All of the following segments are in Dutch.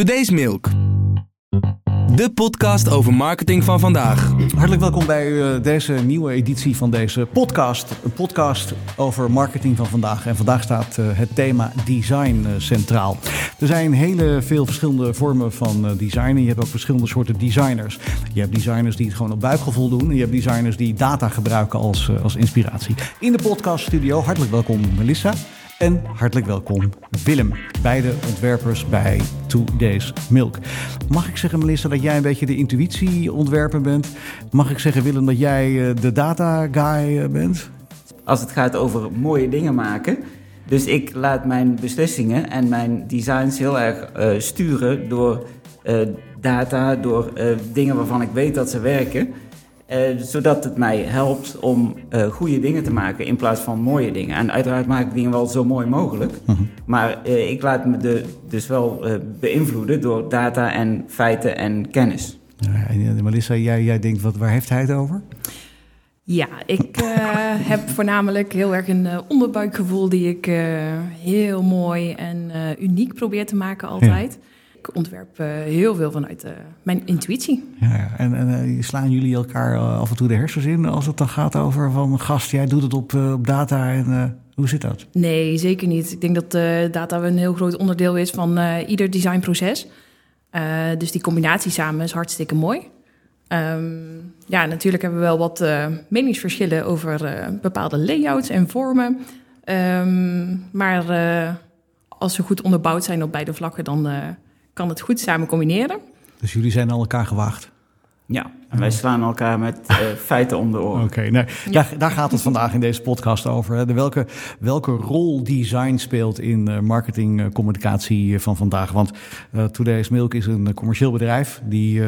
Today's Milk. De podcast over marketing van vandaag. Hartelijk welkom bij uh, deze nieuwe editie van deze podcast. Een podcast over marketing van vandaag. En vandaag staat uh, het thema design uh, centraal. Er zijn hele veel verschillende vormen van designen. Je hebt ook verschillende soorten designers. Je hebt designers die het gewoon op buikgevoel doen. En je hebt designers die data gebruiken als, als inspiratie. In de podcaststudio, hartelijk welkom Melissa. En hartelijk welkom Willem, beide ontwerpers bij Two Days Milk. Mag ik zeggen, Melissa, dat jij een beetje de intuïtieontwerper bent? Mag ik zeggen, Willem, dat jij eh, de data guy eh, bent? Als het gaat over mooie dingen maken. Dus ik laat mijn beslissingen en mijn designs heel erg uh, sturen door data, door dingen waarvan ik weet dat ze werken. Uh, zodat het mij helpt om uh, goede dingen te maken in plaats van mooie dingen. En uiteraard maak ik dingen wel zo mooi mogelijk. Mm -hmm. Maar uh, ik laat me de, dus wel beïnvloeden door data en feiten en kennis. Ja, en Melissa, jij, jij denkt, wat, waar heeft hij het over? Ja, ik heb voornamelijk heel erg een onderbuikgevoel die ik heel mooi en uniek probeer te maken altijd. Ja ik ontwerp uh, heel veel vanuit uh, mijn intuïtie. Ja, en, en uh, slaan jullie elkaar af en toe de hersens in als het dan gaat over van gast, jij doet het op, op data en hoe zit dat? Nee, zeker niet. Ik denk dat data een heel groot onderdeel is van ieder designproces. dus die combinatie samen is hartstikke mooi. Um, ja, natuurlijk hebben we wel wat meningsverschillen over bepaalde layouts en vormen. Um, maar als ze goed onderbouwd zijn op beide vlakken, dan kan het goed samen combineren. Dus jullie zijn al elkaar gewaagd? Ja, en wij slaan elkaar met uh, feiten om de oren. Oké, okay, nou, ja. daar, daar, gaat het vandaag in deze podcast over. Hè. De welke, welke rol design speelt in uh, marketingcommunicatie van vandaag. Want uh, Today's Milk is een commercieel bedrijf die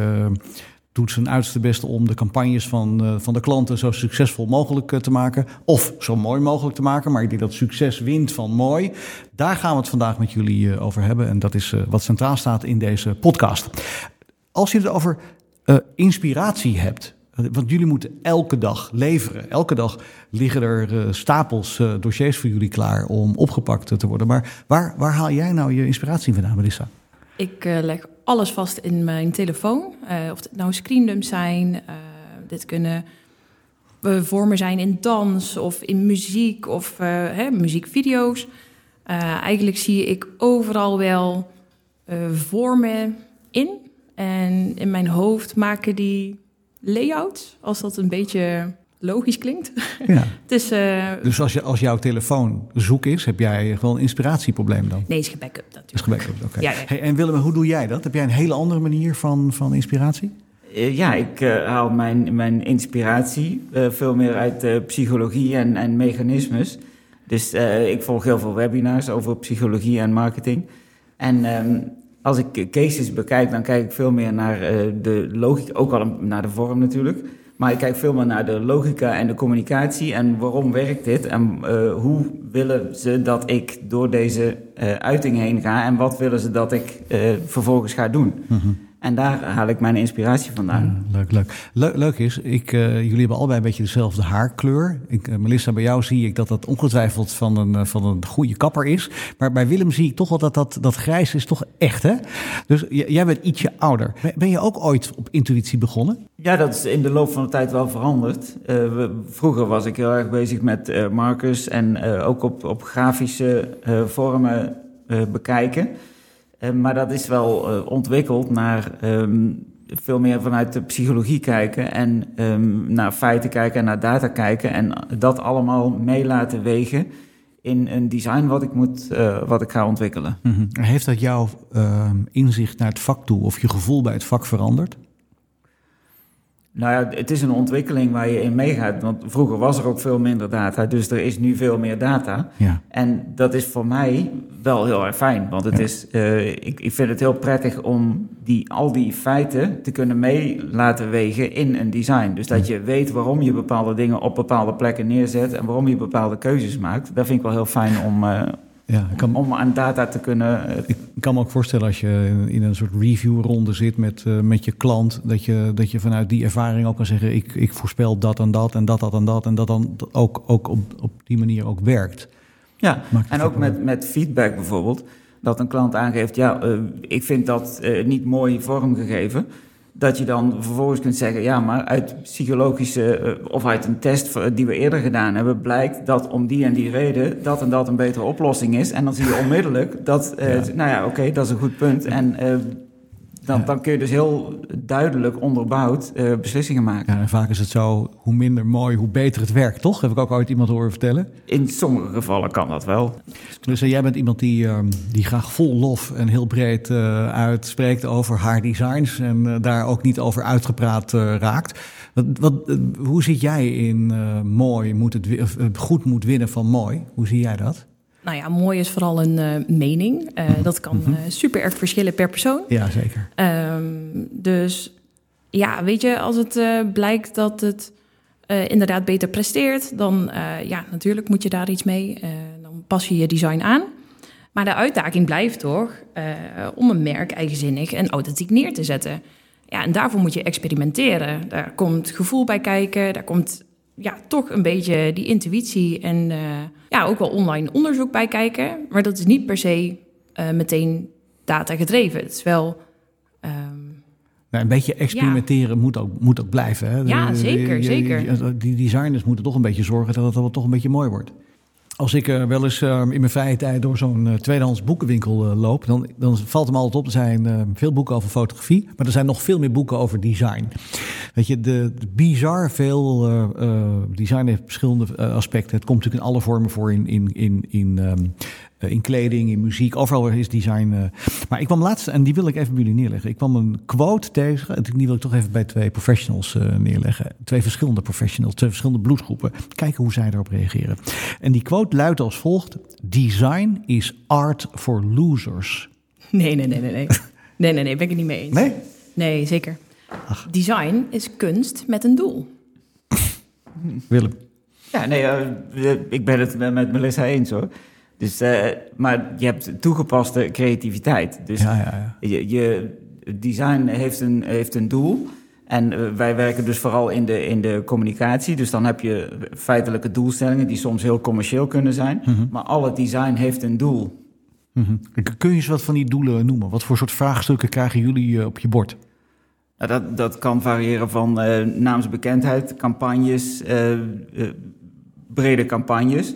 doet zijn uiterste beste om de campagnes van, uh, van de klanten zo succesvol mogelijk uh, te maken. Of zo mooi mogelijk te maken. Maar ik denk dat succes wint van mooi. Daar gaan we het vandaag met jullie uh, over hebben. En dat is wat centraal staat in deze podcast. Als je het over inspiratie hebt. Want jullie moeten elke dag leveren. Elke dag liggen er stapels dossiers voor jullie klaar om opgepakt te worden. Maar waar, waar haal jij nou je inspiratie vandaan, Melissa? Ik leg alles vast in mijn telefoon. Uh, of het nou screendumps zijn, uh, dit kunnen vormen zijn in dans of in muziek of hè, muziekvideo's. eigenlijk zie ik overal wel vormen in. En in mijn hoofd maken die layouts, als dat een beetje logisch klinkt. Ja. dus, uh, dus als, je, als jouw telefoon zoek is, heb jij gewoon een inspiratieprobleem dan? Nee, is gebackup natuurlijk. Is gebackup, oké. Okay. Ja, ja. hey, en Willem, hoe doe jij dat? Heb jij een hele andere manier van, van inspiratie? Uh, ja, ik uh, haal mijn, mijn inspiratie veel meer uit psychologie en, en mechanismes. Dus ik volg heel veel webinars over psychologie en marketing. En um, als ik cases bekijk, dan kijk ik veel meer naar de logica, ook al naar de vorm natuurlijk. Maar ik kijk veel meer naar de logica en de communicatie en waarom werkt dit en uh, hoe willen ze dat ik door deze uh, uiting heen ga en wat willen ze dat ik uh, vervolgens ga doen. -hmm. En daar haal ik mijn inspiratie vandaan. Ja, leuk, leuk. Le leuk is, ik, uh, jullie hebben allebei een beetje dezelfde haarkleur. Ik, uh, Melissa, bij jou zie ik dat dat ongetwijfeld van een, uh, van een goede kapper is. Maar bij Willem zie ik toch wel dat dat, dat grijs is toch echt, hè? Dus jij bent ietsje ouder. Ben je ook ooit op intuïtie begonnen? Ja, dat is in de loop van de tijd wel veranderd. We, vroeger was ik heel erg bezig met markers en ook op, op grafische vormen bekijken. Uh, maar dat is wel uh, ontwikkeld naar um, veel meer vanuit de psychologie kijken en um, naar feiten kijken en naar data kijken en dat allemaal mee laten wegen in een design wat ik, moet, uh, wat ik ga ontwikkelen. -hmm. Heeft dat jouw ehm, inzicht naar het vak toe of je gevoel bij het vak veranderd? Nou ja, het is een ontwikkeling waar je in meegaat. Want vroeger was er ook veel minder data, dus er is nu veel meer data. Ja. En dat is voor mij wel heel erg fijn. Want het ja. is, uh, ik, ik vind het heel prettig om die, al die feiten te kunnen mee laten wegen in een design. Dus dat je weet waarom je bepaalde dingen op bepaalde plekken neerzet en waarom je bepaalde keuzes maakt. Dat vind ik wel heel fijn om. Uh, ja, kan, om aan data te kunnen. Uh, ik kan me ook voorstellen als je in, een soort reviewronde zit met, uh, met je klant, dat je, dat je vanuit die ervaring ook kan zeggen: ik, ik voorspel dat en dat en dat, dat en dat. En dat dan ook, ook op, op die manier ook werkt. Ja, en ook met, met feedback bijvoorbeeld. dat een klant aangeeft, ja, eh, ik vind dat eh, niet mooi vormgegeven. Dat je dan vervolgens kunt zeggen, ja, maar uit psychologische eh, of uit een test die we eerder gedaan hebben, blijkt dat om die en die reden dat en dat een betere oplossing is. En dan zie je onmiddellijk dat, eh, nou ja, oké, dat is een goed punt. En eh, dan, dan kun je dus heel duidelijk onderbouwd eh, beslissingen maken. Ja, en vaak is het zo, hoe minder mooi, hoe beter het werkt, toch? Heb ik ook ooit iemand horen vertellen. In sommige gevallen kan dat wel. Dus eh, jij bent iemand die, ehm, die graag vol lof en heel breed eh, uitspreekt over haar designs en daar ook niet over uitgepraat raakt. Wat, wat, hoe zit jij in mooi, moet het, goed moet winnen van mooi? Hoe zie jij dat? Nou ja, mooi is vooral een eh, mening. Eh, dat kan eh, super erg verschillen per persoon. Ja, zeker. Ehm, dus ja, weet je, als het blijkt dat het inderdaad beter presteert, dan ja, natuurlijk moet je daar iets mee. Dan pas je je design aan. Maar de uitdaging blijft toch om een merk eigenzinnig en authentiek neer te zetten. Ja, en daarvoor moet je experimenteren. Daar komt gevoel bij kijken, daar komt ja, toch een beetje die intuïtie en eh, ja, ook wel online onderzoek bij kijken. Maar dat is niet per se eh, meteen data gedreven. Het is wel. ehm, Nou, een beetje experimenteren moet, ook, moet ook blijven. Hè? Ja, De- zeker, zeker. Die designers moeten toch een beetje zorgen dat het toch een beetje mooi wordt. Als ik eh, wel eens eh, in mijn vrije tijd door zo'n eh, tweedehands boekenwinkel eh, loop, dan, dan valt hem altijd op. Er zijn eh, veel boeken over fotografie, maar er zijn nog veel meer boeken over design. Weet je, de, de bizar veel design heeft verschillende aspecten. Het komt natuurlijk in alle vormen voor in, in, in, in, ehm, eh, in kleding, in muziek. Overal is design. eh. Maar ik kwam laatst, en die wil ik even bij jullie neerleggen. Ik kwam een quote tegen. en Die wil ik toch even bij twee professionals eh, neerleggen. Twee verschillende professionals, twee verschillende bloedgroepen. Kijken hoe zij daarop reageren. En die quote luidt als volgt: Design is art for losers. nee, nee, nee, nee, nee. Nee, nee, nee, ben ik het niet mee eens. Nee? Nee, zeker. Design is kunst met een doel. Willem. Ja, nee, eh, ik ben het met met Melissa eens hoor. Dus, eh, maar je hebt toegepaste creativiteit. Dus Ja, ja, ja. je, je design heeft een, heeft een doel. En eh, wij werken dus vooral in de, in de communicatie. Dus dan heb je feitelijke doelstellingen die soms heel commercieel kunnen zijn. Maar al het design heeft een doel. Mhm. Kun je eens wat van die doelen noemen? Wat voor soort vraagstukken krijgen jullie eh, op je bord? Nou, dat, dat kan variëren van eh naamsbekendheid, campagnes, brede campagnes.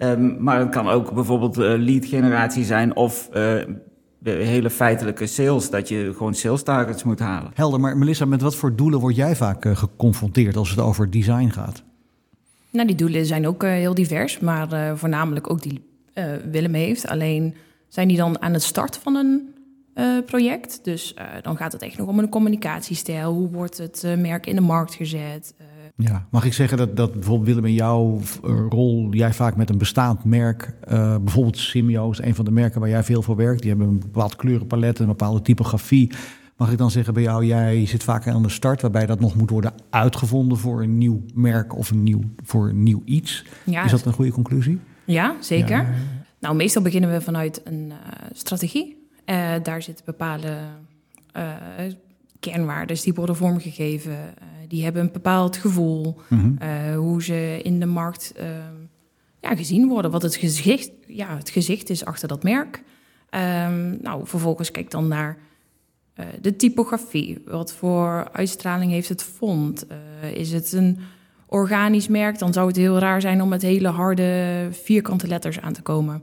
Ehm, maar het kan ook bijvoorbeeld eh, lead generatie zijn of eh, de hele feitelijke sales, dat je gewoon sales targets moet halen. Helder, maar Melissa, met wat voor doelen word jij vaak eh, geconfronteerd als het over design gaat? Nou, die doelen zijn ook eh, heel divers, maar eh, voornamelijk ook die eh, Willem heeft. Alleen zijn die dan aan het start van een eh, project. Dus eh, dan gaat het echt nog om een communicatiestijl. Hoe wordt het merk in de markt gezet? Ja, mag ik zeggen dat, dat bijvoorbeeld Willem in jouw eh, rol, jij vaak met een bestaand merk, eh, bijvoorbeeld Simio is een van de merken waar jij veel voor werkt, die hebben een bepaald kleurenpalet, een bepaalde typografie. Mag ik dan zeggen bij jou, jij zit vaak aan de start waarbij dat nog moet worden uitgevonden voor een nieuw merk of een nieuw, voor een nieuw iets. ja, Is dat een goede conclusie? ja, zeker. Ja. Nou, meestal beginnen we vanuit een eh, strategie. Daar zitten bepaalde kernwaarden die worden vormgegeven. Die hebben een bepaald gevoel. Mhm. eh, hoe ze in de markt eh, ja, gezien worden. Wat het gezicht, ja, het gezicht is achter dat merk. Ehm, nou, vervolgens kijk dan naar eh, de typografie. Wat voor uitstraling heeft het font? Eh, is het een organisch merk? Dan zou het heel raar zijn om met hele harde vierkante letters aan te komen.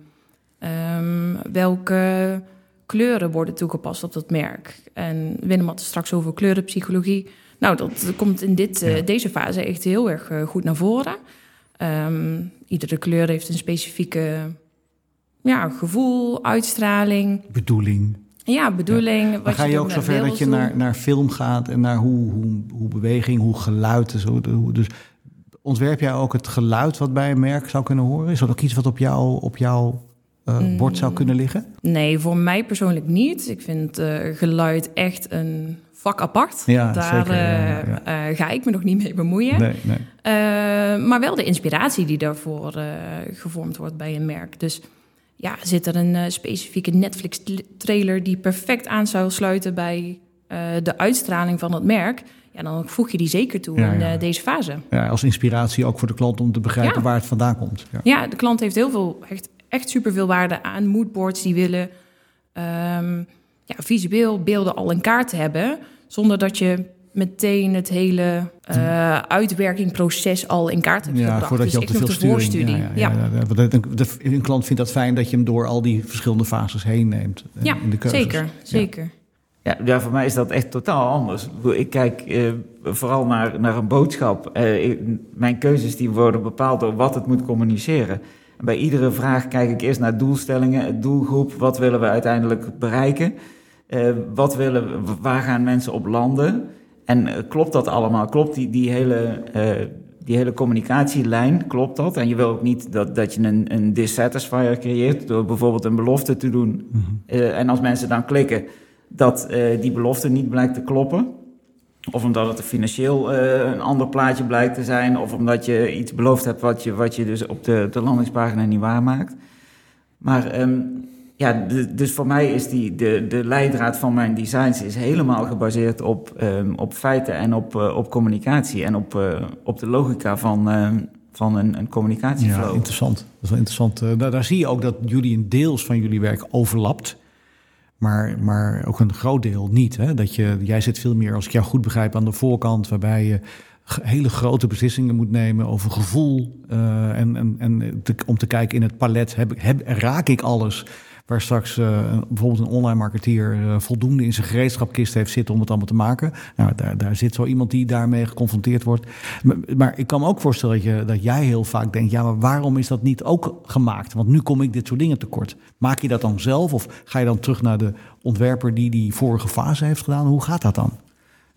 Ehm, welke kleuren worden toegepast op dat merk? En Willem had het straks over kleurenpsychologie. Nou, dat komt in dit, eh, Ja. deze fase echt heel erg eh, goed naar voren. Ehm, iedere kleur heeft een specifieke ja, gevoel, uitstraling, Bedoeling. ja, bedoeling. Wat ga je ook met zover dat je naar, naar film gaat en naar hoe, hoe, hoe beweging, hoe geluid zo. hoe- Dus ontwerp jij ook het geluid wat bij een merk zou kunnen horen? Is dat ook iets wat op, jou, op jouw eh, Mm. bord zou kunnen liggen? Nee, voor mij persoonlijk niet. Ik vind eh, geluid echt een vak apart. Ja, Daar zeker, ja, eh, ja. eh, ga ik me nog niet mee bemoeien. Nee, nee. Eh, maar wel de inspiratie die daarvoor gevormd wordt bij een merk. Dus ja, zit er een specifieke Netflix-trailer die perfect aan zou sluiten bij de uitstraling van het merk? Ja, dan voeg je die zeker toe Ja, in ja. deze fase. Ja, als inspiratie ook voor de klant om te begrijpen Ja. waar het vandaan komt. Ja. Ja, de klant heeft heel veel, echt, echt superveel waarde aan moodboards die willen ehm, ja, visueel beelden al in kaart te hebben, zonder dat je meteen het hele uh, uitwerkingproces al in kaart hebt ja, gebracht. Voordat dus je op de de voorstudie. Ja, ja, een klant vindt dat fijn dat je hem door al die verschillende fases heen neemt. eh, Ja, in de keuzes. zeker, zeker. Ja, ja, voor mij is dat echt totaal anders. Ik kijk eh, vooral naar, naar een boodschap. Eh, ik- mijn keuzes die worden bepaald door wat het moet communiceren. En bij iedere vraag kijk ik eerst naar doelstellingen, doelgroep, wat willen we uiteindelijk bereiken? Eh, wat willen, waar gaan mensen op landen? En eh, klopt dat allemaal? Klopt die, die, hele, eh, die hele communicatielijn, klopt dat? En je wil ook niet dat, dat je een, een dissatisfier creëert door bijvoorbeeld een belofte te doen. Eh, en als mensen dan klikken, dat die belofte niet blijkt te kloppen. Of omdat het financieel een ander plaatje blijkt te zijn. Of omdat je iets beloofd hebt wat je, wat je dus op de, de landingspagina niet waarmaakt. Maar ehm, ja, dus voor mij is die, de, de leidraad van mijn designs is helemaal gebaseerd op, ehm, op feiten en op, eh, op communicatie. En op, eh, op de logica van, ehm, van een, een communicatieflow. Ja, interessant. Dat is wel interessant. Eh, daar, zie je ook dat jullie een deels van jullie werk overlapt. Maar, maar ook een groot deel niet. Hè? Dat je, jij zit veel meer, als ik jou goed begrijp, aan de voorkant, waarbij je hele grote beslissingen moet nemen over gevoel. en en, en om te kijken in het palet, heb, raak ik alles? Waar straks eh, bijvoorbeeld een online marketeer eh, voldoende in zijn gereedschapkist heeft zitten om het allemaal te maken. Nou, daar, daar zit zo iemand die daarmee geconfronteerd wordt. Maar, ik kan me ook voorstellen dat, je, dat jij heel vaak denkt: ja, maar waarom is dat niet ook gemaakt? Want nu kom ik dit soort dingen tekort. Maak je dat dan zelf of ga je dan terug naar de ontwerper die die vorige fase heeft gedaan? Hoe gaat dat dan?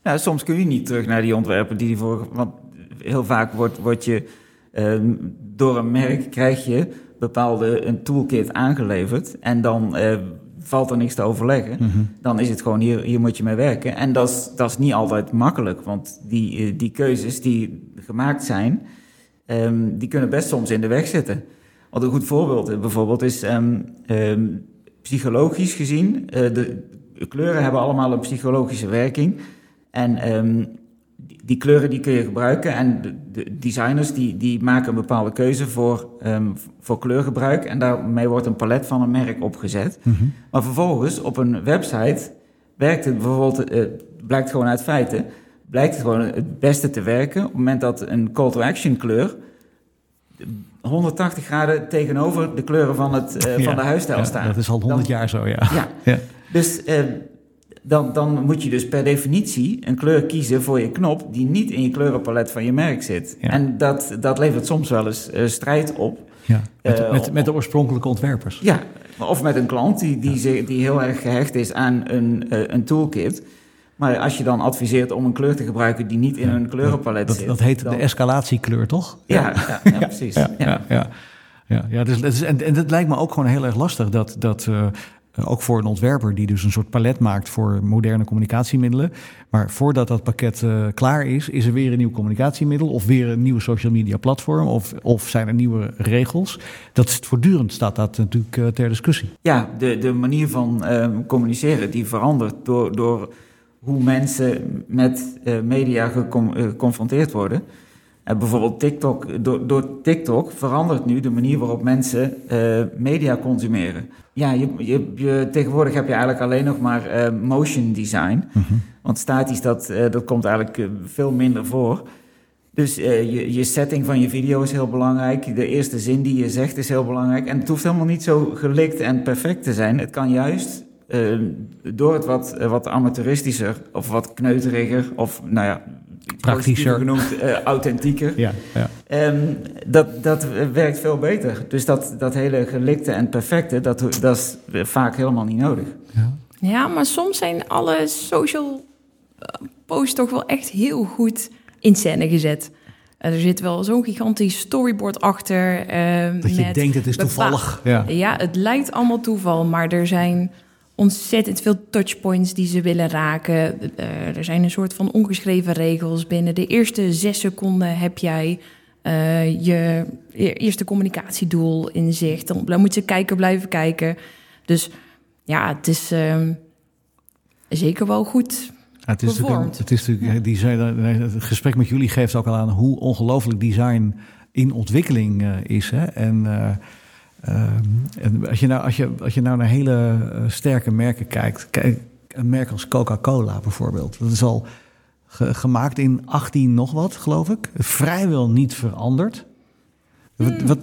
Nou, soms kun je niet terug naar die ontwerpen die die vorige... Want heel vaak wordt, wordt je ehm, door een merk krijg je bepaalde een toolkit aangeleverd. En dan eh, valt er niks te overleggen. Dan is het gewoon hier, hier moet je mee werken. En dat is, dat is niet altijd makkelijk. Want die, eh, die keuzes die gemaakt zijn, ehm, die kunnen best soms in de weg zitten. Wat een goed voorbeeld eh, bijvoorbeeld is ehm, ehm, psychologisch gezien. de kleuren hebben allemaal een psychologische werking. En die, kleuren die kun je gebruiken. En de, de designers die, die maken een bepaalde keuze voor, ehm, voor kleurgebruik. En daarmee wordt een palet van een merk opgezet. Maar vervolgens op een website werkt het bijvoorbeeld, eh, blijkt gewoon uit feiten, blijkt het gewoon het beste te werken. Op het moment dat een call to action kleur 180 graden tegenover de kleuren van, het, eh, van de huisstijl ja, staan. Dat is al honderd Dan- jaar zo, ja. Ja, dus eh, dan, dan moet je dus per definitie een kleur kiezen voor je knop die niet in je kleurenpalet van je merk zit. Ja. En dat, dat levert soms wel eens eh, strijd op. Ja. Met, Eh, met, met de oorspronkelijke ontwerpers. Ja, of met een klant die, die, zich- die heel erg gehecht is aan een, eh, een toolkit. Maar als je dan adviseert om een kleur te gebruiken die niet in een kleurenpalet Dat, zit. dat heet dan- de escalatiekleur, toch? Ja, ja, ja, precies. Ja, Ja. ja, ja. dus, het is, en, en het lijkt me ook gewoon heel erg lastig dat, dat ook voor een ontwerper die dus een soort palet maakt voor moderne communicatiemiddelen. Maar voordat dat pakket eh, klaar is, is er weer een nieuw communicatiemiddel of weer een nieuwe social media platform of, of zijn er nieuwe regels. Dat is voortdurend staat dat natuurlijk eh, ter discussie. Ja, de, de manier van eh, communiceren die verandert door, door hoe mensen met eh, media geconfronteerd worden. En bijvoorbeeld TikTok, door, door TikTok verandert nu de manier waarop mensen eh, media consumeren. Ja, je, je, je, tegenwoordig heb je eigenlijk alleen nog maar eh, motion design. Want statisch, dat, eh, dat komt eigenlijk veel minder voor. Dus je, je setting van je video is heel belangrijk. De eerste zin die je zegt is heel belangrijk. En het hoeft helemaal niet zo gelikt en perfect te zijn. Het kan juist door het wat, wat amateuristischer of wat kneuteriger of nou ja. Positiever genoemd, eh, authentieker. Ja, ja. Ehm, dat, dat werkt veel beter. Dus dat, dat hele gelikte en perfecte, dat, dat is vaak helemaal niet nodig. Ja, maar soms zijn alle social eh, posts toch wel echt heel goed in scène gezet. Eh, Er zit wel zo'n gigantisch storyboard achter. eh, Dat je met denkt het is toevallig. Ja. Ja, het lijkt allemaal toeval, maar er zijn ontzettend veel touchpoints die ze willen raken. Eh, er zijn een soort van ongeschreven regels. Binnen de eerste zes seconden heb jij eh, je e- eerste communicatiedoel in zicht. Dan, moet je kijken blijven kijken. Dus ja, het is ehm, zeker wel goed. Ja, het is natuurlijk, het is natuurlijk die zijn, het gesprek met jullie geeft ook al aan hoe ongelooflijk design in ontwikkeling eh, is. Hè? En, eh, en als je, nou, als, je, als je nou naar hele eh, sterke merken kijkt, kijk, een merk als Coca-Cola bijvoorbeeld, dat is al ge- gemaakt in 18 nog wat, geloof ik. Vrijwel niet veranderd. Wat, wat,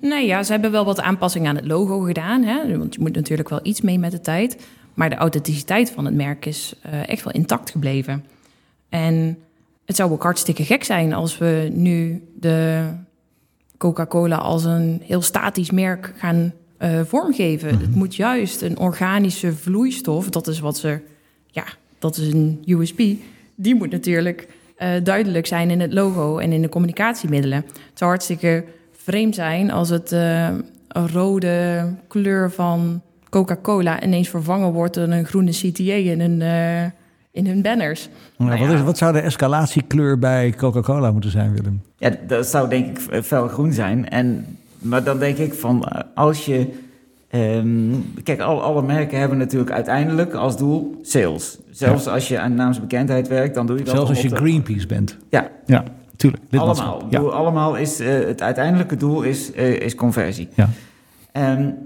Nee, ja, ze hebben wel wat aanpassingen aan het logo gedaan. Hè? Want je moet natuurlijk wel iets mee met de tijd. Maar de authenticiteit van het merk is eh, echt wel intact gebleven. En het zou ook hartstikke gek zijn als we nu de Coca-Cola als een heel statisch merk gaan eh, vormgeven. Het moet juist een organische vloeistof, dat is wat ze, ja, dat is een USB. Die moet natuurlijk eh, duidelijk zijn in het logo en in de communicatiemiddelen. Het zou hartstikke vreemd zijn als het een rode kleur van Coca-Cola ineens vervangen wordt door een groene CTA in eh, in hun banners. nou, Nou wat, ja. is, wat zou de escalatiekleur bij Coca-Cola moeten zijn, Willem? Ja, dat zou denk ik fel groen zijn. En, maar dan denk ik van eh, als je. ehm, kijk, al, alle merken hebben natuurlijk uiteindelijk als doel sales. Zelfs als je aan naamsbekendheid werkt, dan doe je dat. Zelfs als je de- Greenpeace bent. Ja, Ja, tuurlijk. allemaal. Ja. Allemaal is eh, het uiteindelijke doel is, eh, is conversie. Ja. En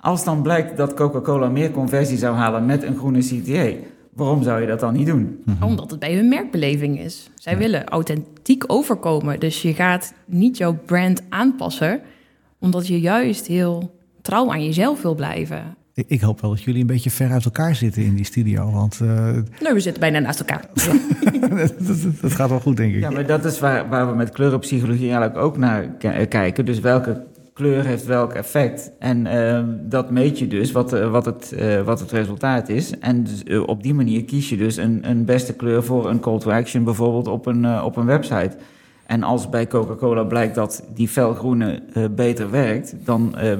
als dan blijkt dat Coca-Cola meer conversie zou halen met een groene CTA, waarom zou je dat dan niet doen? Omdat het bij hun merkbeleving is. Zij willen authentiek overkomen. Dus je gaat niet jouw brand aanpassen, omdat je juist heel trouw aan jezelf wil blijven. Ik, ik hoop wel dat jullie een beetje ver uit elkaar zitten in die studio, want eh, Nou, we zitten bijna naast elkaar. dat, dat- dat gaat wel goed, denk ik. Ja, maar dat is waar, waar we met kleurenpsychologie eigenlijk ook naar eh, kijken. Dus welke kleur heeft welk effect? En eh, dat meet je dus, wat, eh, wat, het, eh, wat het resultaat is. En dus, eh, op die manier kies je dus een, een beste kleur voor een call to action, bijvoorbeeld op een, op een website. En als bij Coca-Cola blijkt dat die felgroene beter werkt, dan eh,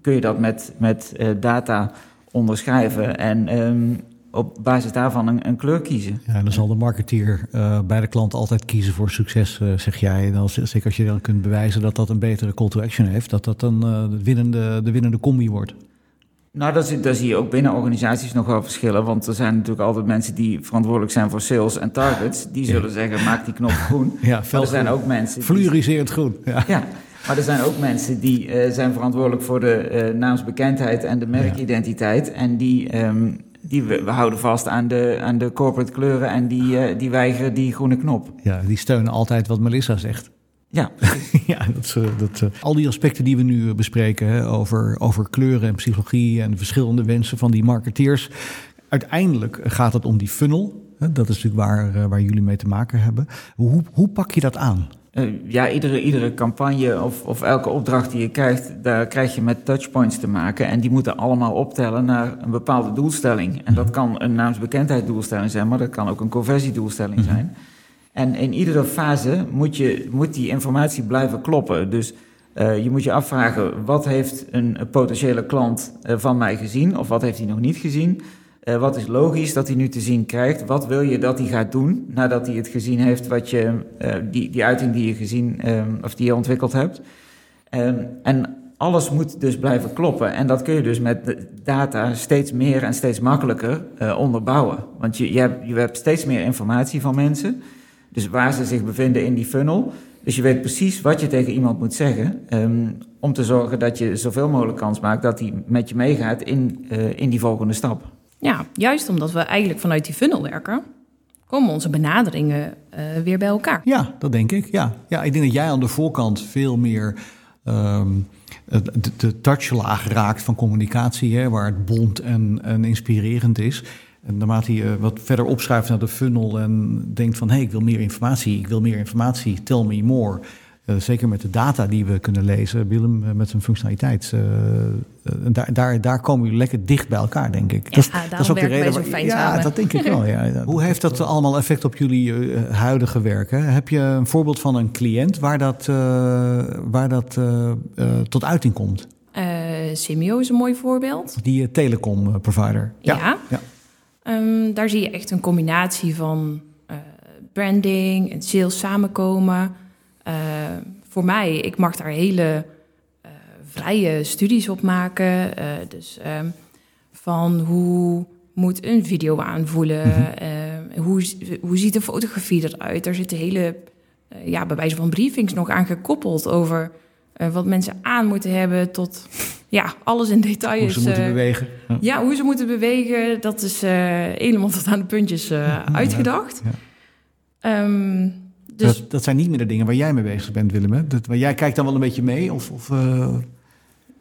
kun je dat met, met data onderschrijven en ehm, op basis daarvan een, een kleur kiezen. Ja, dan zal de marketeer eh, bij de klant altijd kiezen voor succes, eh, zeg jij. En als, zeker als je dan kunt bewijzen dat dat een betere call to action heeft, dat dat dan eh, de, winnende, de winnende combi wordt. Nou, daar zie, daar zie je ook binnen organisaties nog wel verschillen. Want er zijn natuurlijk altijd mensen die verantwoordelijk zijn voor sales en targets. Die zullen zeggen, maak die knop groen. Ja, Maar er zijn ook mensen... die- Fluoriserend groen. Ja. Ja, maar er zijn ook mensen die eh, zijn verantwoordelijk voor de naamsbekendheid en de merkidentiteit. En die, ehm, die we, we houden vast aan de, aan de corporate kleuren en die, eh, die weigeren die groene knop. ja, die steunen altijd wat Melissa zegt. Ja, ja, dat, eh, dat, eh, al die aspecten die we nu bespreken hè, over, over kleuren en psychologie en de verschillende wensen van die marketeers. Uiteindelijk gaat het om die funnel. Hè, dat is natuurlijk waar, waar jullie mee te maken hebben. Hoe, hoe pak je dat aan? Eh, ja, iedere, iedere campagne of, of elke opdracht die je krijgt, daar krijg je met touchpoints te maken. En die moeten allemaal optellen naar een bepaalde doelstelling. En dat kan een naamsbekendheidsdoelstelling zijn, maar dat kan ook een conversiedoelstelling zijn. En in iedere fase moet, je, moet die informatie blijven kloppen. Dus eh, je moet je afvragen, wat heeft een potentiële klant eh, van mij gezien? Of wat heeft hij nog niet gezien? Eh, wat is logisch dat hij nu te zien krijgt? Wat wil je dat hij gaat doen nadat hij het gezien heeft, wat je, eh, die, die uiting die je gezien eh, of die je ontwikkeld hebt? Ehm, en alles moet dus blijven kloppen. En dat kun je dus met data steeds meer en steeds makkelijker eh, onderbouwen. Want je, je, hebt, je hebt steeds meer informatie van mensen. Dus waar ze zich bevinden in die funnel. Dus je weet precies wat je tegen iemand moet zeggen. ehm, om te zorgen dat je zoveel mogelijk kans maakt dat hij met je meegaat in, in die volgende stap. Ja, juist omdat we eigenlijk vanuit die funnel werken, komen onze benaderingen eh, weer bij elkaar. Ja, dat denk ik. Ja. ja, ik denk dat jij aan de voorkant veel meer ehm, de, de touchlaag raakt van communicatie, hè, waar het bond en, en inspirerend is. En naarmate je wat verder opschuift naar de funnel en denkt van hé, hey, ik wil meer informatie, ik wil meer informatie, tell me more. Eh, zeker met de data die we kunnen lezen, Willem, eh, met zijn functionaliteit. eh, daar, daar, daar komen jullie lekker dicht bij elkaar, denk ik. Ja, daarom werken wij zo waar- fijn ja, samen. dat denk ik wel. Ja. Hoe heeft dat allemaal effect op jullie huidige werken? Heb je een voorbeeld van een cliënt waar dat, eh, waar dat tot uiting komt? Eh Simio is een mooi voorbeeld. Die telecom provider. Ja. ja. Ehm, daar zie je echt een combinatie van eh, branding en sales samenkomen. Eh, voor mij, ik mag daar hele eh, vrije studies op maken. Eh, dus ehm, van hoe moet een video aanvoelen? Eh, hoe, hoe ziet de fotografie eruit? Daar zitten hele, ja, bij wijze van briefings nog aan gekoppeld over wat mensen aan moeten hebben, tot ja, alles in detail Hoe is. ze moeten bewegen. Ja. Ja, hoe ze moeten bewegen, dat is helemaal tot aan de puntjes uitgedacht. ja. Ehm, dus dat, dat zijn niet meer de dingen waar jij mee bezig bent, Willem. Hè? Dat, maar jij kijkt dan wel een beetje mee? Of, of, eh,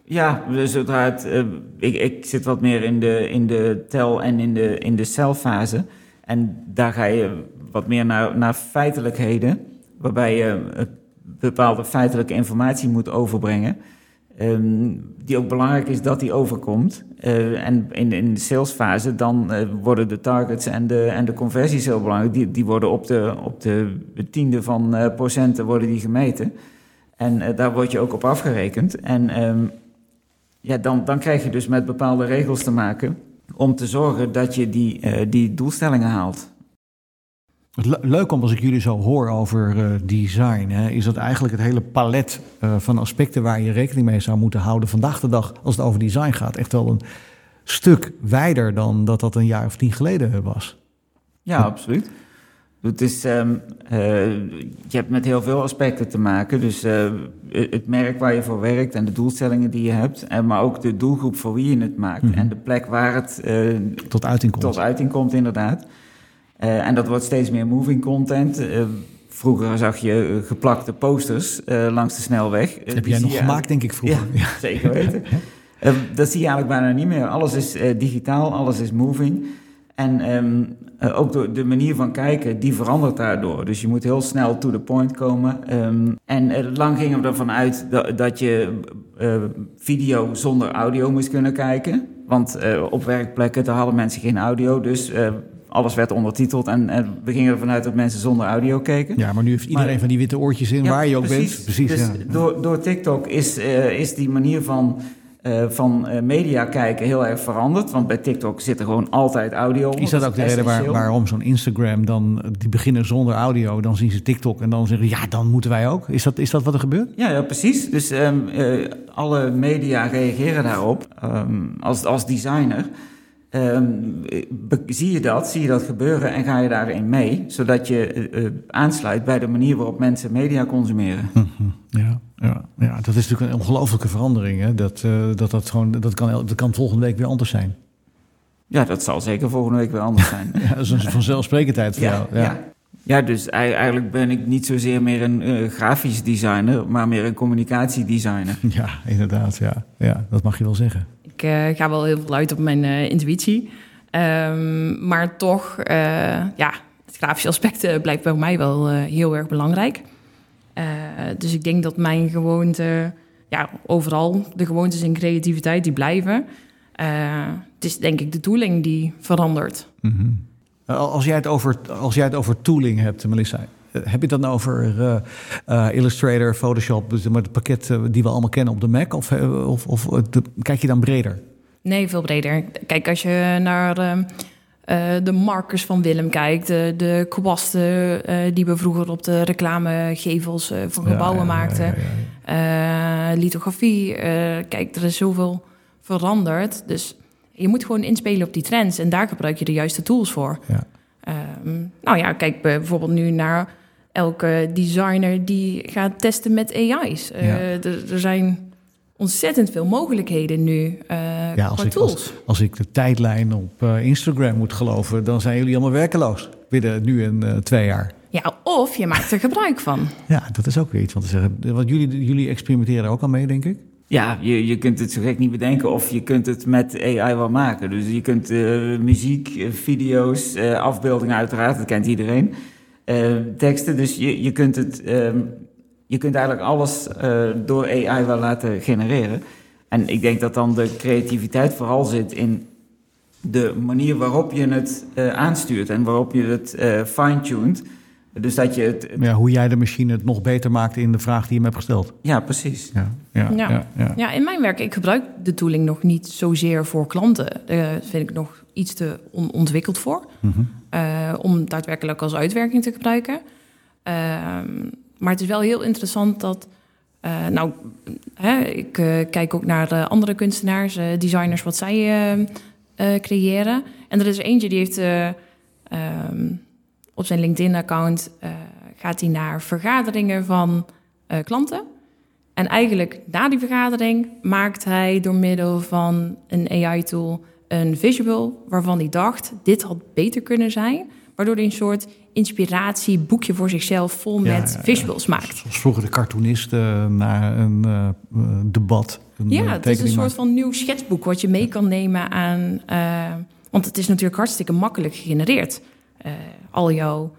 Ja, dus eh, ik, ik zit wat meer in de, in de tel- en in de, in de celfase. En daar ga je wat meer naar, naar feitelijkheden, waarbij je eh, bepaalde feitelijke informatie moet overbrengen. Ehm, die ook belangrijk is dat die overkomt. Eh, en in, in de salesfase dan eh, worden de targets en de, en de conversies heel belangrijk. Die, die worden op de, op de tiende van eh, procenten worden die gemeten. En daar word je ook op afgerekend. En ehm, ja, dan, dan krijg je dus met bepaalde regels te maken om te zorgen dat je die, die doelstellingen haalt. Le- leuk om als ik jullie zo hoor over eh, design, hè, is dat eigenlijk het hele palet eh, van aspecten waar je rekening mee zou moeten houden vandaag de dag als het over design gaat. Echt wel een stuk wijder dan dat dat een jaar of tien geleden was. Ja, absoluut. Het is, ehm, eh, je hebt met heel veel aspecten te maken. Dus eh, het merk waar je voor werkt en de doelstellingen die je hebt. En, maar ook de doelgroep voor wie je het maakt. Mhm. En de plek waar het eh, Tot uiting komt. tot uiting komt, inderdaad. Eh, en dat wordt steeds meer moving content. Eh, vroeger zag je eh, geplakte posters langs de snelweg. Heb jij nog je gemaakt, denk ik, vroeger. Ja, zeker weten. Dat zie je eigenlijk bijna niet meer. Alles is digitaal, alles is moving. En ehm, eh, ook de, de manier van kijken, die verandert daardoor. Dus je moet heel snel to the point komen. Ehm, en lang gingen we ervan uit dat, dat je video zonder audio moest kunnen kijken. Want op werkplekken, daar hadden mensen geen audio. Dus alles werd ondertiteld. En, en we gingen ervan uit dat mensen zonder audio keken. Ja, maar nu heeft iedereen Maar- van die witte oortjes in, Ja, waar je ook precies. bent. Precies, dus ja. door, door TikTok is, eh, is die manier van, eh, van eh, media kijken heel erg veranderd. Want bij TikTok zit er gewoon altijd audio onder. Is dat ook de reden waar, waarom zo'n Instagram dan, die beginnen zonder audio, dan zien ze TikTok en dan zeggen ja, dan moeten wij ook. Is dat, is dat wat er gebeurt? Ja, ja, precies. Dus ehm, eh, alle media reageren daarop. Ehm, als, als designer ehm, zie je dat, zie je dat gebeuren en ga je daarin mee. Zodat je eh, eh, aansluit bij de manier waarop mensen media consumeren. Ja, ja, ja, dat is natuurlijk een ongelofelijke verandering. Hè? Dat, eh, dat, dat, gewoon, dat, kan, dat kan volgende week weer anders zijn. Ja, dat zal zeker volgende week weer anders zijn. Ja, dat is een vanzelfsprekendheid voor jou. ja, ja. Ja, dus ei- eigenlijk ben ik niet zozeer meer een grafisch designer, maar meer een communicatiedesigner. Ja, inderdaad. Ja. ja, dat mag je wel zeggen. Ik eh, ga wel heel veel uit op mijn eh, intuïtie. Ehm, maar toch, eh, ja, het grafische aspect blijft bij mij wel eh, heel erg belangrijk. Eh, dus ik denk dat mijn gewoonte, ja, overal de gewoontes en creativiteit die blijven. Eh, het is denk ik de tooling die verandert. Mhm. Als jij, het over, als jij het over tooling hebt, Melissa, heb je het dan over eh, eh, Illustrator, Photoshop, dus maar het pakket eh, die we allemaal kennen op de Mac? Of, eh, of, of eh, de- kijk je dan breder? Nee, veel breder. Kijk, als je naar eh, de markers van Willem kijkt, de, de kwasten eh, die we vroeger op de reclamegevels eh, van gebouwen Ja, ja, ja, maakten, ja. Eh, lithografie. eh, kijk, er is zoveel veranderd. Dus je moet gewoon inspelen op die trends en daar gebruik je de juiste tools voor. Ja. Ehm, nou ja, kijk bijvoorbeeld nu naar elke designer die gaat testen met AI's. Eh, Ja. er, er zijn ontzettend veel mogelijkheden nu eh Ja, als qua ik, tools. als, als ik de tijdlijn op eh, Instagram moet geloven, dan zijn jullie allemaal werkeloos binnen nu en eh, twee jaar. Ja, of je maakt er gebruik van. Ja, dat is ook weer iets van te zeggen. Want jullie, jullie experimenteren er ook al mee, denk ik. Ja, je, je kunt het zo gek niet bedenken of je kunt het met AI wel maken. Dus je kunt eh, muziek, video's, eh, afbeeldingen uiteraard, dat kent iedereen. Eh, teksten, dus je, je kunt het... ehm, je kunt eigenlijk alles eh, door AI wel laten genereren. En ik denk dat dan de creativiteit vooral zit in de manier waarop je het eh, aanstuurt en waarop je het eh, fine-tuned. Dus dat je het... Ja, hoe jij de machine het nog beter maakt in de vraag die je hem hebt gesteld. Ja, precies. Ja, ja, ja. Ja. ja, Ja, in mijn werk, ik gebruik de tooling nog niet zozeer voor klanten. Daar vind ik nog iets te onontwikkeld voor. Mhm. eh, om daadwerkelijk als uitwerking te gebruiken. Ehm, maar het is wel heel interessant dat. eh, nou, hè, ik eh, kijk ook naar andere kunstenaars, designers, wat zij eh, eh, creëren. En er is eentje die heeft eh, ehm, op zijn LinkedIn-account. gaat hij naar vergaderingen van klanten. En eigenlijk na die vergadering maakt hij door middel van een AI-tool een visual waarvan hij dacht: dit had beter kunnen zijn. Waardoor hij een soort inspiratieboekje voor zichzelf vol Ja, met visuals maakt. Zoals vroeger de cartoonisten naar een eh, eh, debat. Een eh, Ja, het is een soort maakt. van nieuw schetsboek wat je mee kan nemen aan. eh, want het is natuurlijk hartstikke makkelijk gegenereerd. Eh, al jouw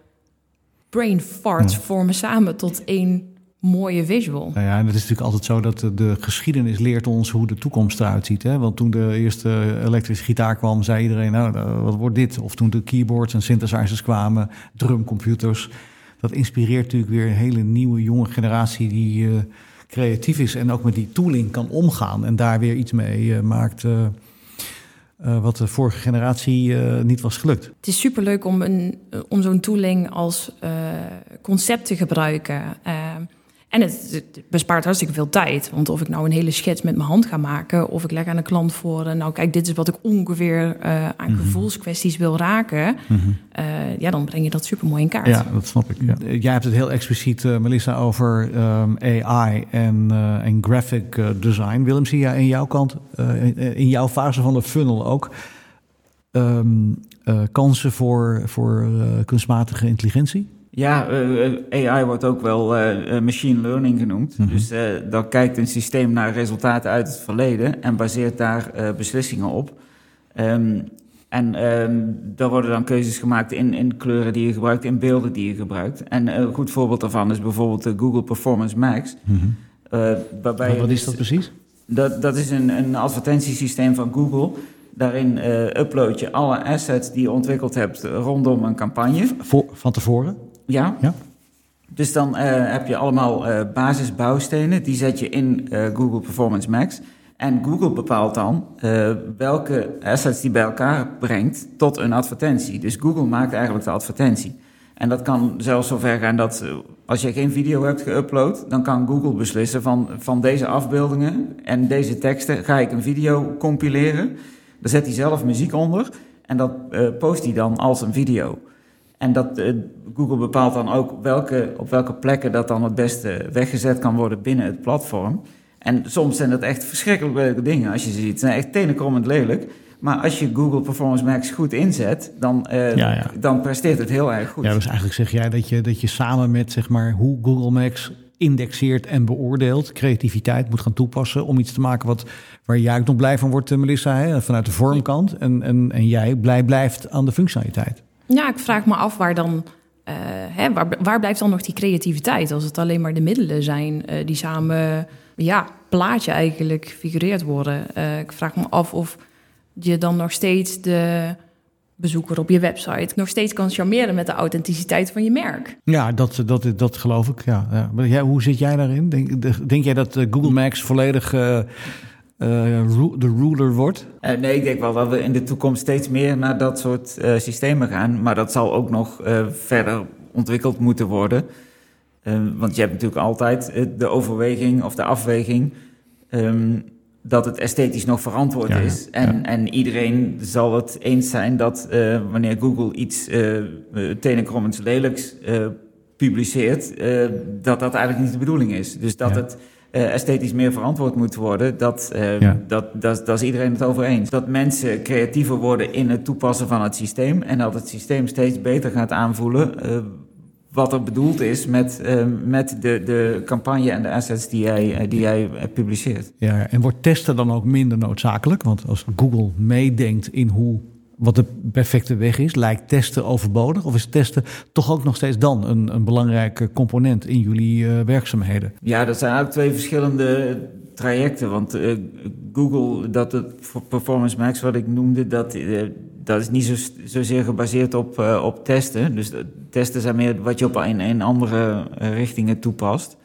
brain farts Ja. vormen samen tot één mooie visual. Nou ja, en het is natuurlijk altijd zo dat de, de geschiedenis leert ons hoe de toekomst eruit ziet. Hè? Want toen de eerste elektrische gitaar kwam, zei iedereen, nou, eh, wat wordt dit? Of toen de keyboards en synthesizers kwamen, drumcomputers. Dat inspireert natuurlijk weer een hele nieuwe, jonge generatie die eh, creatief is en ook met die tooling kan omgaan en daar weer iets mee eh, maakt. wat de vorige generatie niet was gelukt. Het is superleuk om, een, om zo'n tooling als concept te gebruiken. En het, het bespaart hartstikke veel tijd. Want of ik nou een hele schets met mijn hand ga maken... of ik leg aan een klant voor... nou kijk, dit is wat ik ongeveer eh, aan Mhm. gevoelskwesties wil raken... eh, ja, dan breng je dat supermooi in kaart. Ja, dat snap ik. Ja. Eh, Jij hebt het heel expliciet, Melissa, over ehm, AI en, eh, en graphic design. Willem, zie jij in jouw kant, eh, in, in jouw fase van de funnel ook ehm, eh, kansen voor, voor eh, kunstmatige intelligentie? Ja, eh, AI wordt ook wel eh, eh, machine learning genoemd. Mhm. Dus eh, dan kijkt een systeem naar resultaten uit het verleden en baseert daar eh, beslissingen op. Ehm, en ehm daar worden dan keuzes gemaakt in, in kleuren die je gebruikt, in beelden die je gebruikt. En eh, een goed voorbeeld daarvan is bijvoorbeeld de Google Performance Max. eh, waarbij Wat, is dat precies? dat, dat is een, een advertentiesysteem van Google. Daarin eh, upload je alle assets die je ontwikkeld hebt rondom een campagne. Voor, van tevoren? Ja. Ja. Dus dan eh, heb je allemaal eh, basisbouwstenen. Die zet je in eh, Google Performance Max. En Google bepaalt dan welke assets die bij elkaar brengt tot een advertentie. Dus Google maakt eigenlijk de advertentie. En dat kan zelfs zover gaan dat als je geen video hebt geüpload, dan kan Google beslissen van, van deze afbeeldingen en deze teksten ga ik een video compileren. Daar zet hij zelf muziek onder en dat post hij dan als een video. En dat, eh, Google bepaalt dan ook welke, op welke plekken dat dan het beste weggezet kan worden binnen het platform. En soms zijn dat echt verschrikkelijk leuke dingen als je ze ziet. Het zijn echt tenenkrommend lelijk. Maar als je Google Performance Max goed inzet, dan, eh, Ja, ja. dan presteert het heel erg goed. Ja, dus eigenlijk zeg jij dat je, dat je samen met zeg maar, hoe Google Maps indexeert en beoordeelt, creativiteit moet gaan toepassen om iets te maken wat, waar jij ook nog blij van wordt, eh, Melissa, hè, vanuit de vormkant. En, en, en jij blij blijft aan de functionaliteit. Ja, ik vraag me af waar dan. eh, hè, waar, waar blijft dan nog die creativiteit? Als het alleen maar de middelen zijn eh, die samen, ja, plaatje eigenlijk figureerd worden. Eh, ik vraag me af of je dan nog steeds de bezoeker op je website nog steeds kan charmeren met de authenticiteit van je merk. Ja, dat, dat, dat geloof ik. Ja, ja. Hoe zit jij daarin? Denk, denk jij dat Google Maps volledig de ruler wordt? Eh, nee, ik denk wel dat we in de toekomst steeds meer naar dat soort eh, systemen gaan. Maar dat zal ook nog eh, verder ontwikkeld moeten worden. Eh, want je hebt natuurlijk altijd eh, de overweging of de afweging ehm, dat het esthetisch nog verantwoord Ja, is. En, ja. en iedereen zal het eens zijn dat eh, wanneer Google iets eh eh, tenenkrommends lelijks eh, publiceert, eh, dat dat eigenlijk niet de bedoeling is. Dus dat Ja. het eh, esthetisch meer verantwoord moet worden, dat, eh, Ja. dat, dat, dat is iedereen het over eens. Dat mensen creatiever worden in het toepassen van het systeem en dat het systeem steeds beter gaat aanvoelen eh, wat er bedoeld is met, eh, met de, de campagne en de assets die jij, eh, die jij publiceert. Ja, en wordt testen dan ook minder noodzakelijk? Want als Google meedenkt in hoe, wat de perfecte weg is, lijkt testen overbodig? Of is testen toch ook nog steeds dan een, een belangrijke component in jullie eh, werkzaamheden? Ja, dat zijn eigenlijk twee verschillende trajecten. Want eh, Google, dat het Performance Max wat ik noemde, dat, eh, dat is niet zo, zozeer gebaseerd op, op testen. Dus testen zijn meer wat je op in andere richtingen toepast.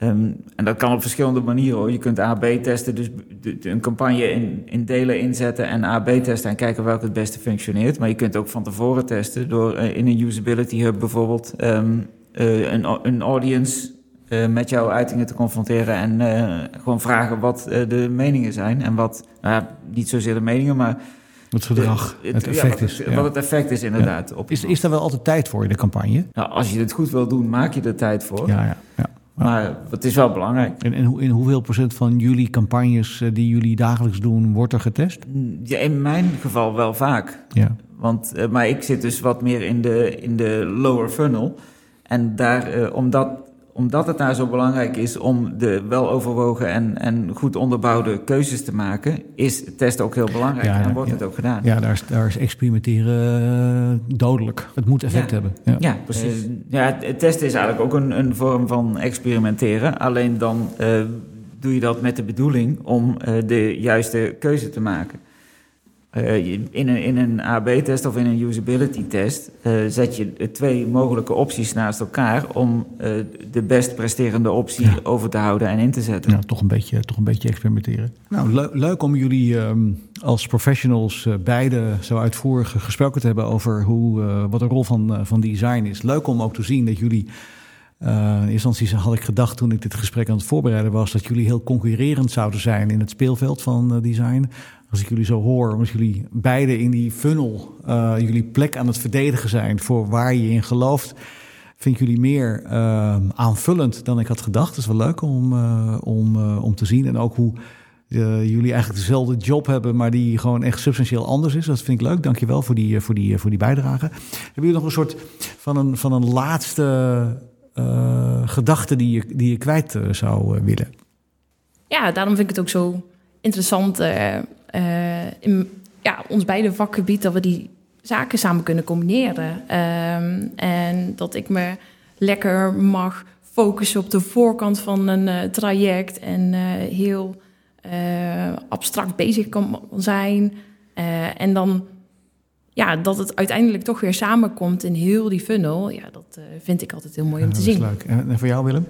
Ehm, en dat kan op verschillende manieren hoor. Je kunt A-B testen, dus de- de- een campagne in, in delen inzetten en A-B testen en kijken welke het beste functioneert. Maar je kunt ook van tevoren testen door eh, in een usability hub bijvoorbeeld ehm, eh, een, een audience eh, met jouw uitingen te confronteren en eh, gewoon vragen wat eh, de meningen zijn. En wat, nou ja, niet zozeer de meningen, maar Het gedrag, de- het ja, effect wat, is. ja. wat het effect is inderdaad. Op Is, is daar wel altijd tijd voor in de campagne? nou, als je het goed wil doen, maak je er tijd voor. Ja, ja, ja. Maar het is wel belangrijk. En, en in hoeveel procent van jullie campagnes die jullie dagelijks doen, wordt er getest? Ja, in mijn geval wel vaak. Ja. Want, uh, maar ik zit dus wat meer in de, in de lower funnel. En daar, uh, omdat, omdat het daar zo belangrijk is om de weloverwogen en, en goed onderbouwde keuzes te maken, is testen ook heel belangrijk. Ja, en wordt ja, het ook gedaan. Ja, daar is, daar is experimenteren uh, dodelijk. Het moet effect ja. hebben. Ja, precies. ja, testen is eigenlijk ook een, een vorm van experimenteren. Alleen dan doe je dat met de bedoeling om de juiste keuze te maken. Uh, in een, in een AB-test of in een usability-test uh, zet je twee mogelijke opties naast elkaar om uh, de best presterende optie ja. over te houden en in te zetten. Ja, toch een beetje, toch een beetje experimenteren. Nou, le leuk om jullie um, als professionals beide zo uitvoerig gesproken te hebben over hoe, wat de rol van, van design is. Leuk om ook te zien dat jullie. Uh, in instantie had ik gedacht toen ik dit gesprek aan het voorbereiden was dat jullie heel concurrerend zouden zijn in het speelveld van uh, design als ik jullie zo hoor, omdat jullie beide in die funnel uh, jullie plek aan het verdedigen zijn voor waar je in gelooft, vind ik jullie meer aanvullend dan ik had gedacht. Dat is wel leuk om, om, om te zien. En ook hoe jullie eigenlijk dezelfde job hebben, maar die gewoon echt substantieel anders is. Dat vind ik leuk. Dankjewel voor die, voor die, voor die bijdrage. Hebben jullie nog een soort van een, van een laatste gedachte die je, die je kwijt zou willen? Ja, daarom vind ik het ook zo interessant in ja, ons beide vakgebied dat we die zaken samen kunnen combineren. Um, en dat ik me lekker mag focussen op de voorkant van een traject en heel abstract bezig kan zijn. en dan ja, dat het uiteindelijk toch weer samenkomt in heel die funnel. Ja, dat vind ik altijd heel mooi om ja, te zien. Leuk. En voor jou, Willem?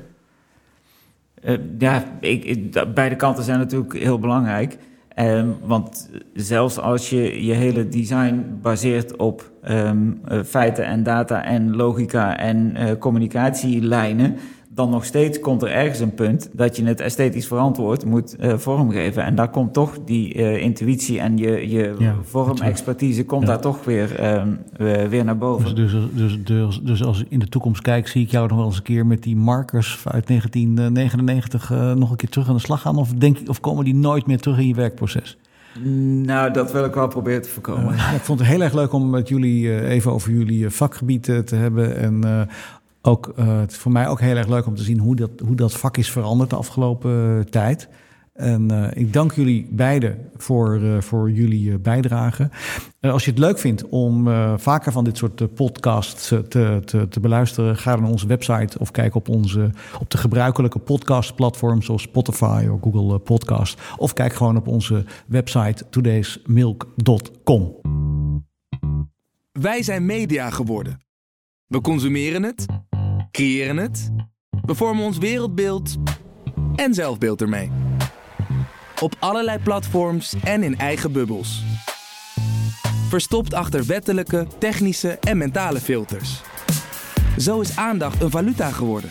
ja, ik, ik, beide kanten zijn natuurlijk heel belangrijk. Um, want zelfs als je je hele design baseert op um, uh, feiten en data en logica en uh, communicatielijnen, dan nog steeds komt er ergens een punt dat je het esthetisch verantwoord moet uh, vormgeven. En daar komt toch die intuïtie en je, je ja, vormexpertise komt ja. daar toch weer, um, weer naar boven. Dus, dus, dus, dus, dus als ik in de toekomst kijk, zie ik jou nog wel eens een keer met die markers uit 1999 nog een keer terug aan de slag gaan? Of, denk, of komen die nooit meer terug in je werkproces? Nou, dat wil ik wel proberen te voorkomen. Uh, ik vond het heel erg leuk om met jullie uh, even over jullie vakgebied uh, te hebben. En ook, het is voor mij ook heel erg leuk om te zien hoe dat, hoe dat vak is veranderd de afgelopen tijd. En ik dank jullie beiden voor, voor jullie bijdrage. als je het leuk vindt om vaker van dit soort podcasts te, te, te beluisteren, ga naar onze website of kijk op, onze, op de gebruikelijke podcastplatforms zoals Spotify of Google Podcast. Of kijk gewoon op onze website today'smilk.com. Wij zijn media geworden. We consumeren het, creëren het, we vormen ons wereldbeeld en zelfbeeld ermee. Op allerlei platforms en in eigen bubbels. Verstopt achter wettelijke, technische en mentale filters. Zo is aandacht een valuta geworden.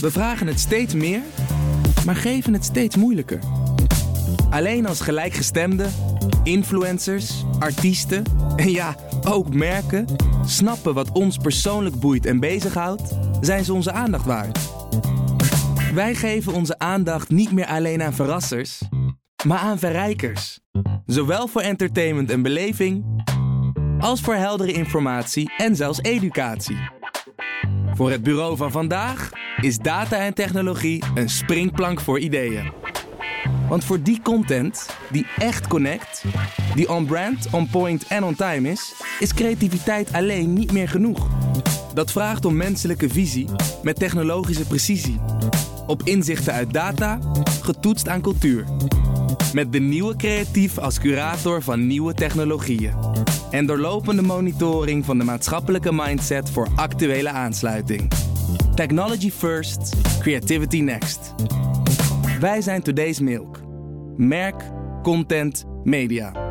We vragen het steeds meer, maar geven het steeds moeilijker. Alleen als gelijkgestemden, influencers, artiesten en ja, ook merken snappen wat ons persoonlijk boeit en bezighoudt, zijn ze onze aandacht waard. Wij geven onze aandacht niet meer alleen aan verrassers, maar aan verrijkers. Zowel voor entertainment en beleving, als voor heldere informatie en zelfs educatie. Voor het bureau van vandaag is data en technologie een springplank voor ideeën. Want voor die content die echt connect, die on-brand, on-point en on-time is, is creativiteit alleen niet meer genoeg. Dat vraagt om menselijke visie met technologische precisie. Op inzichten uit data, getoetst aan cultuur. Met de nieuwe creatief als curator van nieuwe technologieën. En doorlopende monitoring van de maatschappelijke mindset voor actuele aansluiting. Technology first, creativity next. Wij zijn Today's Milk. Merk, content, media.